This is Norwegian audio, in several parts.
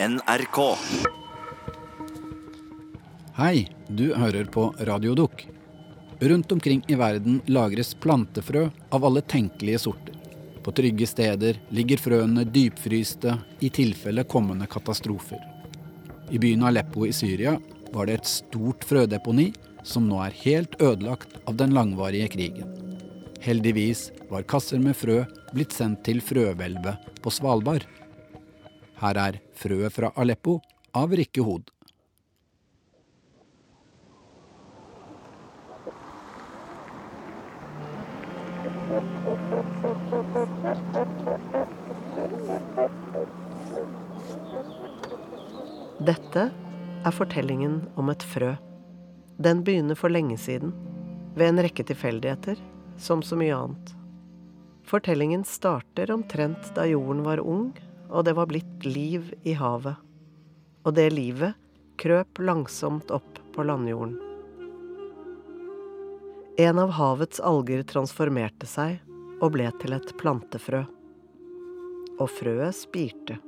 NRK. Hei, du hører på Radiodukk. Rundt omkring i verden lagres plantefrø av alle tenkelige sorter. På trygge steder ligger frøene dypfryste i tilfelle kommende katastrofer. I byen Aleppo i Syria var det et stort frødeponi som nå er helt ødelagt av den langvarige krigen. Heldigvis var kasser med frø blitt sendt til frøhvelvet på Svalbard. Her er frøet fra Aleppo av Rikke Hod. Dette er fortellingen om et frø. Den begynner for lenge siden, ved en rekke tilfeldigheter, som så mye annet. Fortellingen starter omtrent da jorden var ung, og det var blitt liv i havet. Og det livet krøp langsomt opp på landjorden. En av havets alger transformerte seg og ble til et plantefrø. Og frøet spirte.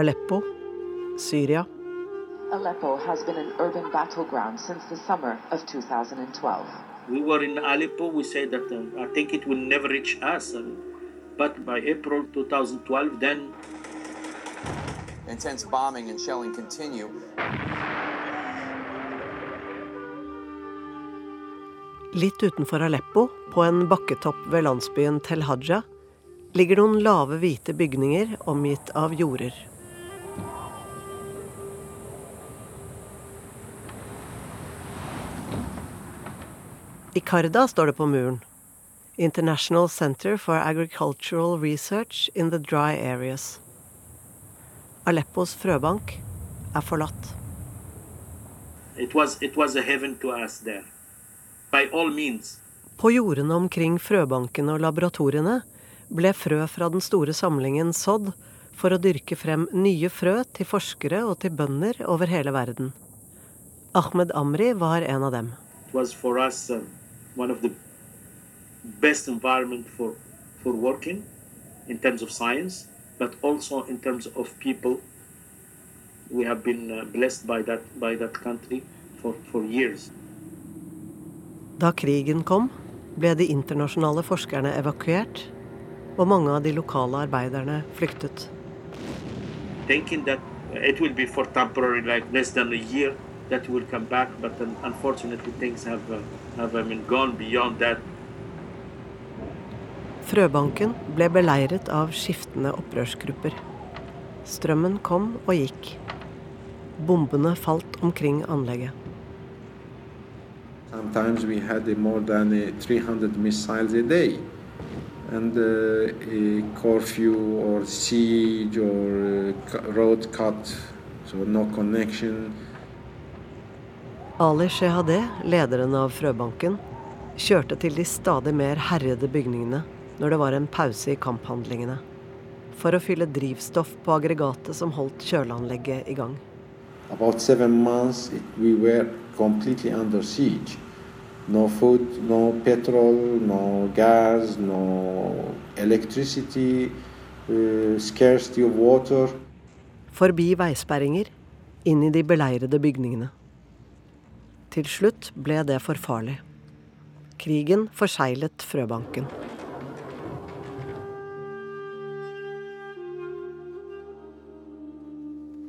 Aleppo, Syria, Aleppo has been an urban battleground since the summer of 2012. We were in Aleppo. We said that um, I think it will never reach us. And, but by April 2012, then Intense bombing and shelling continue. Litt utenfor Aleppo, på en bakketopp ved landsbyen Tel Haja, ligger noen lave, hvite bygninger omgitt av jorder. I Karda står det på muren International Center for Agricultural Research in the Dry Areas. Aleppos frøbank er forlatt. it was it was a heaven to us there. By means, På jordene omkring frøbankene og laboratoriene ble frø fra den store samlingen sådd for å dyrke frem nye frø til forskere og til bønder over hele verden. Ahmed Amri var en av dem. it was for us uh, one of the best environment for for working in terms of science, but also in terms of people. We have been uh, blessed by that by that country for, for years. Da krigen kom, ble de internasjonale forskerne evakuert, og mange av de lokale arbeiderne flyktet. thinking that it will be for temporary, like less than a year, that will come back. But un- unfortunately, things have uh, have I mean, gone beyond that. Frøbanken ble beleiret av skiftende opprørsgrupper. Strømmen kom og gikk. Bombene falt omkring anlegget. Sometimes we had more than uh, 300 missiles a day. And uh, a curfew or siege or uh, road cut, so no connection. Ali Shehadeh, lederen av frøbanken, kjørte til de stadig mer herjede bygningene når det var en pause i kamphandlingene, for å fylle drivstoff på aggregatet som holdt kjøleanlegget i gang. Months, we. No food, no petrol, no gas, no electricity, uh, scarcity of water. Forbi veisperringer, inn i de beleirede bygningene. Til slutt ble det for farlig. Krigen forseglet frøbanken.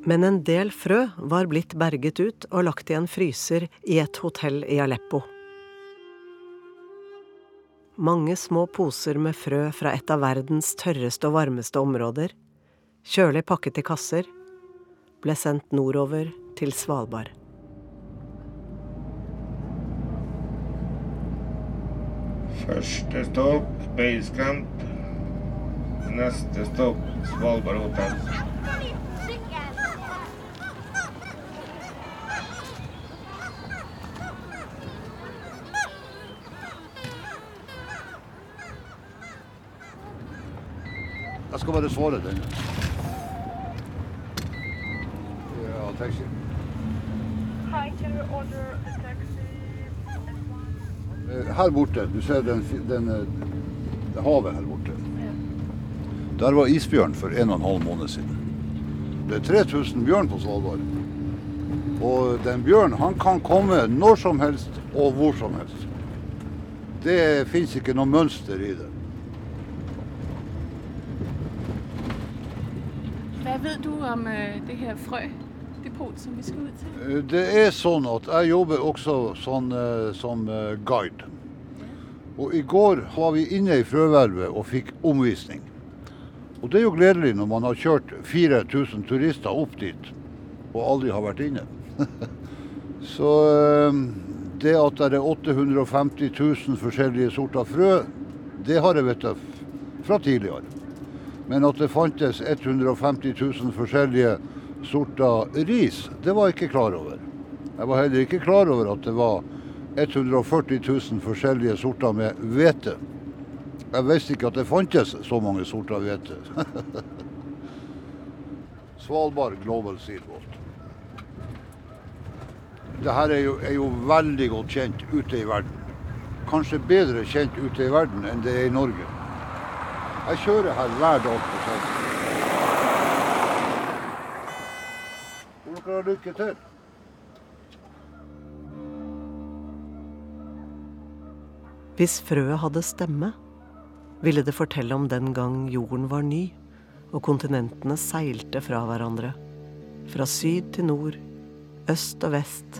Men en del frø var blitt berget ut og lagt i en fryser i et hotell i Aleppo. Mange små poser med frø fra et av verdens tørreste og varmeste områder, kjølig pakket i kasser, ble sendt nordover til Svalbard. Første stopp Basecamp. Neste stopp Svalbard hotell. Jeg skal bare svare den. Ja, taxi. Hi, can we order a taxi? Eh, Her borte. Du ser den, den, den havet her borte. Der var isbjørn for en og en halv måned siden. Det er 3000 bjørn på Svalbard. Og den bjørnen han kan komme når som helst og hvor som helst. Det fins ikke noe mønster i det. Hva vet du om uh, det her frødepot som vi skal ut til? Eh, Det er sånn at jeg jobber også sånn, eh, som eh, guide. Og i går var vi inne i frøhvelvet og fikk omvisning. Og det er jo gledelig når man har kjørt 4000 turister opp dit og aldri har vært inne. Så eh, det at det er 850 000 forskjellige sorter frø, det har jeg vet fra tidligere. Men at det fantes 150 000 forskjellige sorter ris, det var jeg ikke klar over. Jeg var heller ikke klar over at det var 140 000 forskjellige sorter med hvete. Jeg visste ikke at det fantes så mange sorter hvete. Svalbard Global Seedvault. Dette er jo, er jo veldig godt kjent ute i verden. Kanskje bedre kjent ute i verden enn det er i Norge. Jeg kjører her hver dag på. Får dere har lykke til. Hvis frøet hadde stemme, ville det fortelle om den gang jorden var ny, og kontinentene seilte fra hverandre. Fra syd til nord, øst og vest.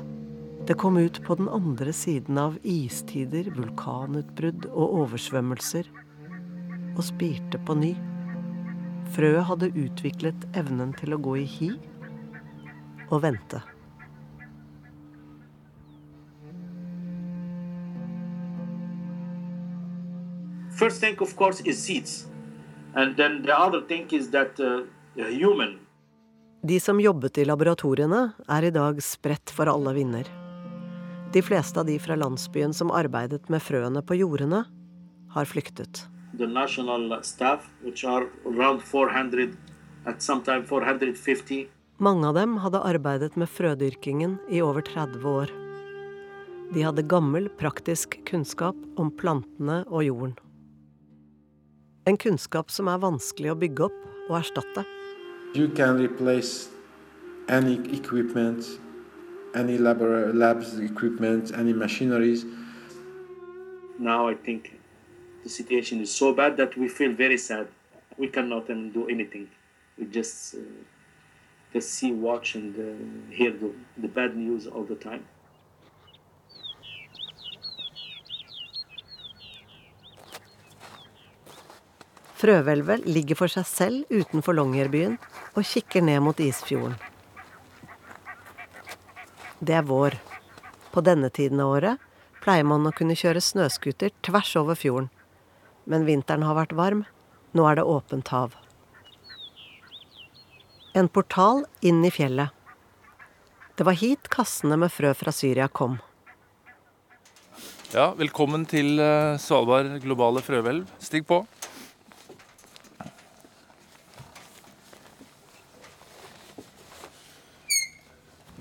Det kom ut på den andre siden av istider, vulkanutbrudd og oversvømmelser, og spirte på ny. Frøet hadde utviklet evnen til å gå i hi og vente. First thing, of course, is seeds. And then the other thing is that uh, human De som jobbet i laboratoriene, er i dag spredt for alle vinder. De fleste av de fra landsbyen som arbeidet med frøene på jordene, har flyktet. the national staff, which are around 400, at some time 450. Mange av dem hadde arbeidet med frødyrkingen i over 30 år. De hadde gammel, praktisk kunnskap om plantene og jorden. En kunnskap som er vanskelig å bygge opp og erstatte. You can replace any equipment, any labor- labs equipment, any machineries. Now I think the situation is so bad that we feel very sad. We cannot do anything. We just uh, just see, watch, and uh, hear the, the bad news all the time. Frøhvelvet ligger for seg selv utenfor Longyearbyen og kikker ned mot Isfjorden. Det er vår. På denne tiden av året pleier man å kunne kjøre snøscooter tvers over fjorden. Men vinteren har vært varm. Nå er det åpent hav. En portal inn i fjellet. Det var hit kassene med frø fra Syria kom. Ja, velkommen til eh, Svalbard globale frøhvelv. Stig på.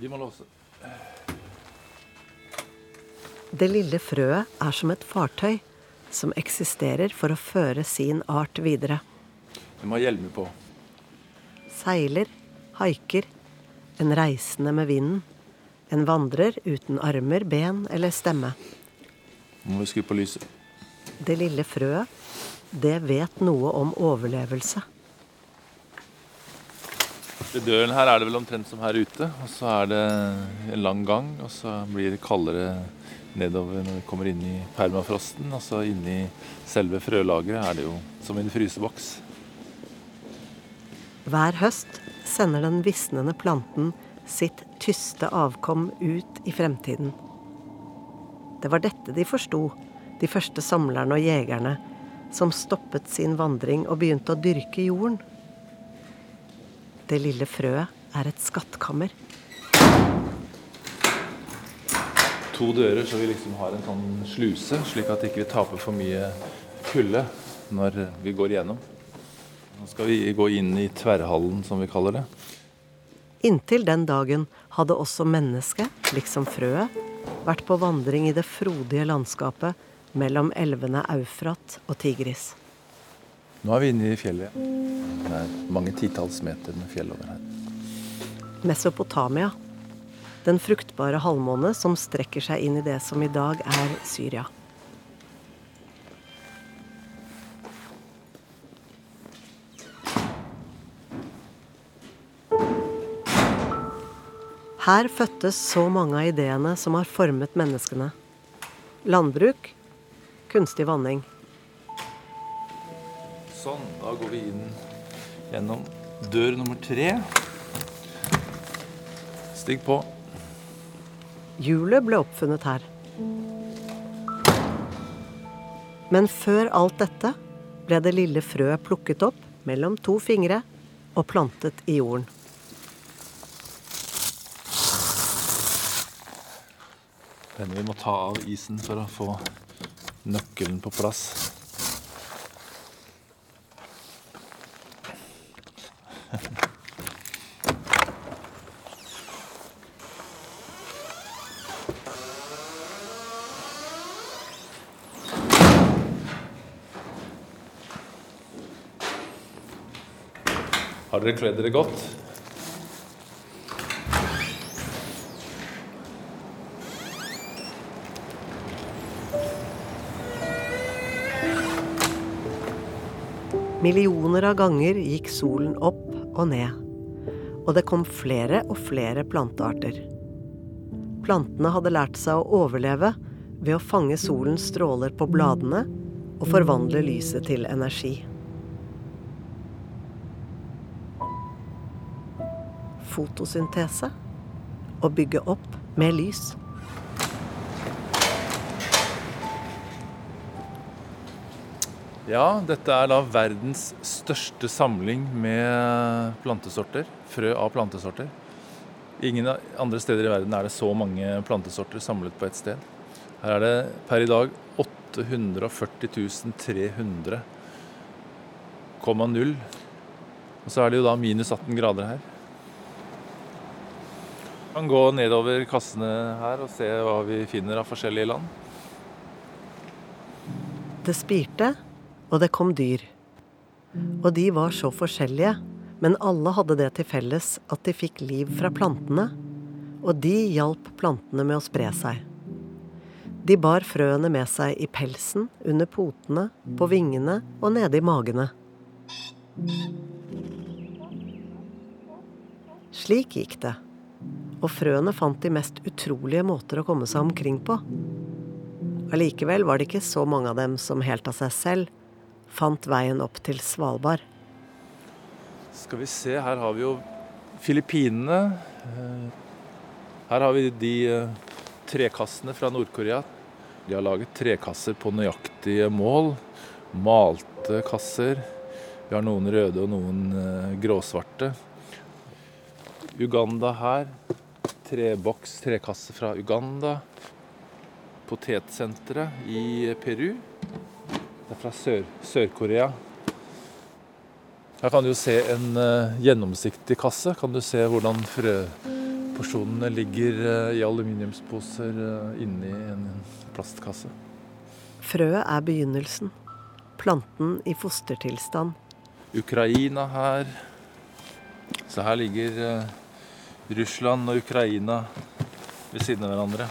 De må låse. Det lille frøet er som et fartøy som eksisterer for å føre sin art videre. Du må ha hjelmer på. Seiler, haiker, en reisende med vinden. En vandrer uten armer, ben eller stemme. Nå må vi skru på lyset. Det lille frøet, det vet noe om overlevelse. Ved døren her er det vel omtrent som her ute. Og så er det en lang gang, og så blir det kaldere nedover når vi kommer inn i permafrosten. Og så inni selve frølageret er det jo som en fryseboks. Hver høst sender den visnende planten sitt tyste avkom ut i fremtiden. Det var dette de forsto, de første samlerne og jegerne, som stoppet sin vandring og begynte å dyrke jorden. Det lille frøet er et skattkammer. To dører så vi liksom har en sånn sluse, slik at ikke vi ikke taper for mye kulde når vi går igjennom. Nå skal vi gå inn i tverrhallen, som vi kaller det. Inntil den dagen hadde også mennesket, liksom frøet, vært på vandring i det frodige landskapet mellom elvene Eufrat og Tigris. Nå er vi inne i fjellet. Det er mange titalls meter med fjell over her. Mesopotamia. Den fruktbare halvmåne som strekker seg inn i det som i dag er Syria. Her fødtes så mange av ideene som har formet menneskene. Landbruk, kunstig vanning. Sånn, da går vi inn gjennom dør nummer tre. Stig på. Hjulet ble oppfunnet her. Men før alt dette ble det lille frøet plukket opp mellom to fingre og plantet i jorden. Men vi må ta av isen for å få nøkkelen på plass. Har dere kledd dere godt? Millioner av ganger gikk solen opp og ned, og det kom flere og flere plantearter. Plantene hadde lært seg å overleve ved å fange solens stråler på bladene og forvandle lyset til energi. Fotosyntese og bygge opp med lys. Ja, dette er da verdens største samling med plantesorter. Frø av plantesorter. Ingen andre steder i verden er det så mange plantesorter samlet på ett sted. Her er det per i dag 840 300,0 Og så er det jo da minus 18 grader her. Kan gå nedover kassene her og se hva vi finner av forskjellige land. Det spirte, og det kom dyr. Og de var så forskjellige, men alle hadde det til felles at de fikk liv fra plantene, og de hjalp plantene med å spre seg. De bar frøene med seg i pelsen, under potene, på vingene og nede i magene. Slik gikk det, og frøene fant de mest utrolige måter å komme seg omkring på. Allikevel var det ikke så mange av dem som helt av seg selv fant veien opp til Svalbard. Skal vi se, her har vi jo Filippinene. Her har vi de eh, trekassene fra Nord-Korea. De har laget trekasser på nøyaktige mål. Malte kasser. Vi har noen røde og noen eh, gråsvarte. Uganda her. Treboks trekasse fra Uganda. Potetsenteret i Peru. Det er fra Sør-Korea. Her kan du jo se en uh, gjennomsiktig kasse. Kan du se hvordan frøporsjonene ligger uh, i aluminiumsposer uh, inni en plastkasse. Frøet er begynnelsen. Planten i fostertilstand. Ukraina her. Så her ligger Russland og Ukraina ved siden av hverandre.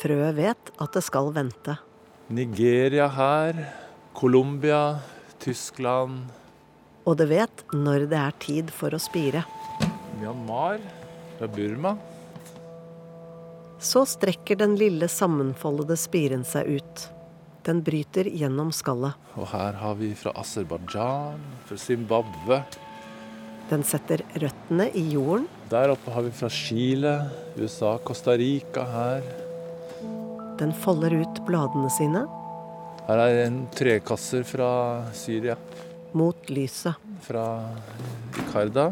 Frøet vet at det skal vente. Nigeria her. Colombia. Tyskland. Og det vet når det er tid for å spire. Myanmar. Fra Burma. Så strekker den lille sammenfoldede spiren seg ut. Den bryter gjennom skallet. Og her har vi fra Aserbajdsjan, fra Zimbabwe. Den setter røttene i jorden. Der oppe har vi fra Chile, USA, Costa Rica her. Den folder ut bladene sine. Her er en trekasser fra Syria. Mot lyset. Fra Ikarda.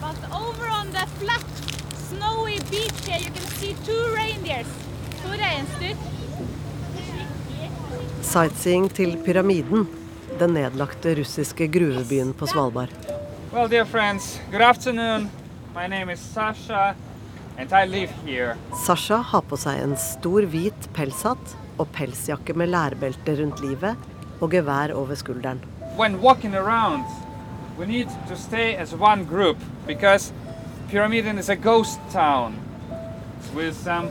But over on the flat, snowy beach here, you can see two reindeers. To reinsdyr. Sightseeing til Pyramiden, den nedlagte russiske gruvebyen på Svalbard. Well, dear friends, good afternoon. My name is Sasha, and I live here. Sasha har på seg en stor hvit pelshatt og pelsjakke med lærbelte rundt livet og gevær over skulderen. When walking around, we need to stay as one group because Pyramiden is a ghost town with some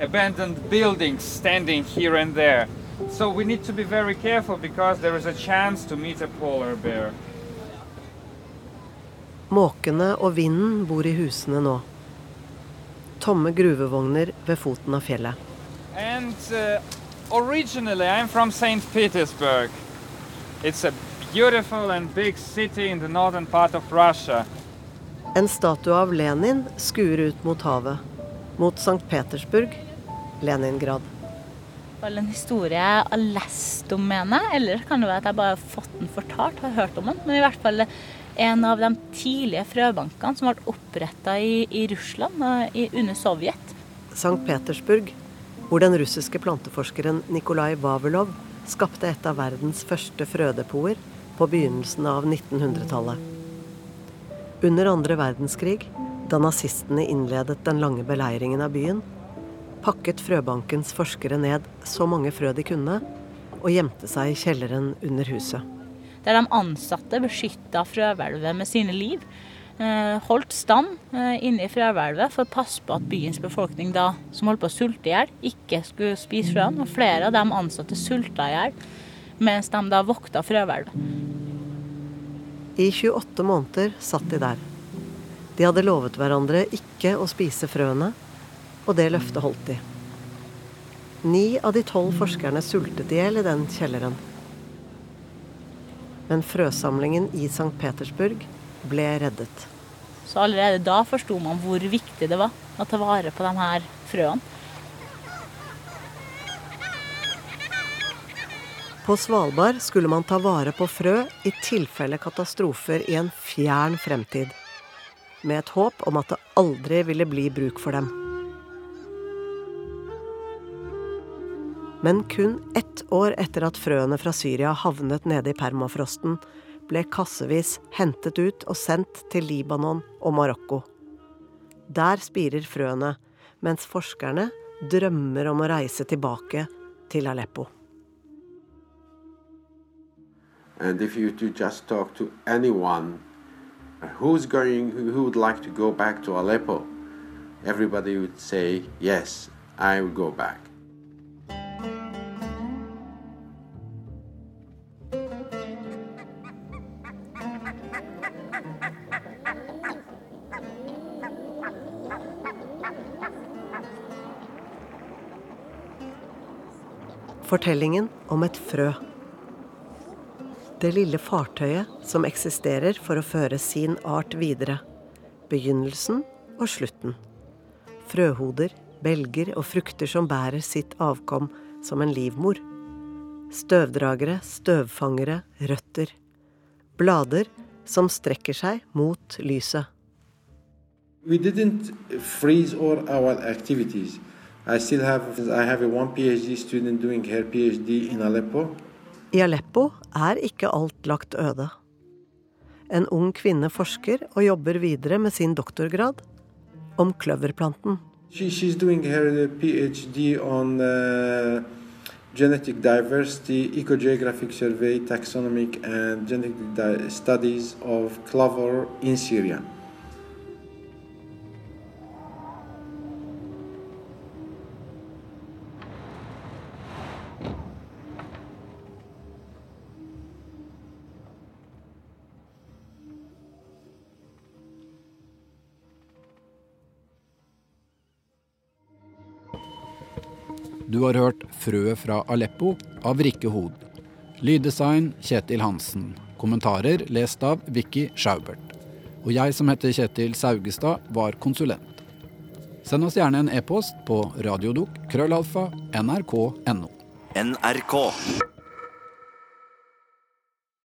abandoned buildings standing here and there. So we need to be very careful because there is a chance to meet a polar bear. Måkene og vinden bor i husene nå. Tomme gruvevogner ved foten av fjellet. And uh, originally I'm from St. Petersburg. It's a beautiful and big city in the northern part of Russia. En statue av Lenin skuer ut mot havet. Mot St. Petersburg, Leningrad. Vel en historie jeg har lest om henne, eller kan det være at jeg bare har fått den fortalt, har hørt om den. Men i hvert fall en av de tidlige frøbankene som ble oppretta i, i, Russland i, under Sovjet. St. Petersburg, hvor den russiske planteforskeren Nikolai Vavelov skapte et av verdens første frødepoter på begynnelsen av 1900-tallet. Under andre verdenskrig, da nazistene innledet den lange beleiringen av byen, pakket frøbankens forskere ned så mange frø de kunne, og gjemte seg i kjelleren under huset. Der de ansatte beskytta frøhvelvet med sine liv. Holdt stand inne i frøhvelvet for å passe på at byens befolkning da, som holdt på å sulte i hjel, ikke skulle spise frøene. Og flere av de ansatte sulta i hjel mens de da vokta frøhvelvet. I 28 måneder satt de der. De hadde lovet hverandre ikke å spise frøene, og det løftet holdt de. Ni av de tolv forskerne sultet i hjel i den kjelleren. Men frøsamlingen i St. Petersburg ble reddet. Så allerede da forsto man hvor viktig det var å ta vare på de her frøene. På Svalbard skulle man ta vare på frø i tilfelle katastrofer i en fjern fremtid. Med et håp om at det aldri ville bli bruk for dem. Men kun ett år etter at frøene fra Syria havnet nede i permafrosten, ble kassevis hentet ut og sendt til Libanon og Marokko. Der spirer frøene, mens forskerne drømmer om å reise tilbake til Aleppo. And if you to just talk to anyone who's going, who would like to go back to Aleppo, everybody would say, yes, I will go back. Fortellingen om et frø. Det lille fartøyet som eksisterer for å føre sin art videre. Begynnelsen og slutten. Frøhoder, belger og frukter som bærer sitt avkom som en livmor. Støvdragere, støvfangere, røtter. Blader som strekker seg mot lyset. We didn't freeze all our activities. I still have I have PhD student doing her PhD in Aleppo. I Aleppo er ikke alt lagt øde. En ung kvinne forsker og jobber videre med sin doktorgrad om kløverplanten. She, PhD on uh, genetic diversity, ecogeographic survey, taxonomic and genetic studies of clover in Syria. Du har hørt 'Frøet fra Aleppo' av Rikke Hod. Lyddesign Kjetil Hansen. Kommentarer lest av Vicky Schaubert. Og jeg som heter Kjetil Saugestad, var konsulent. Send oss gjerne en e-post på radiodok nrk.no. NRK.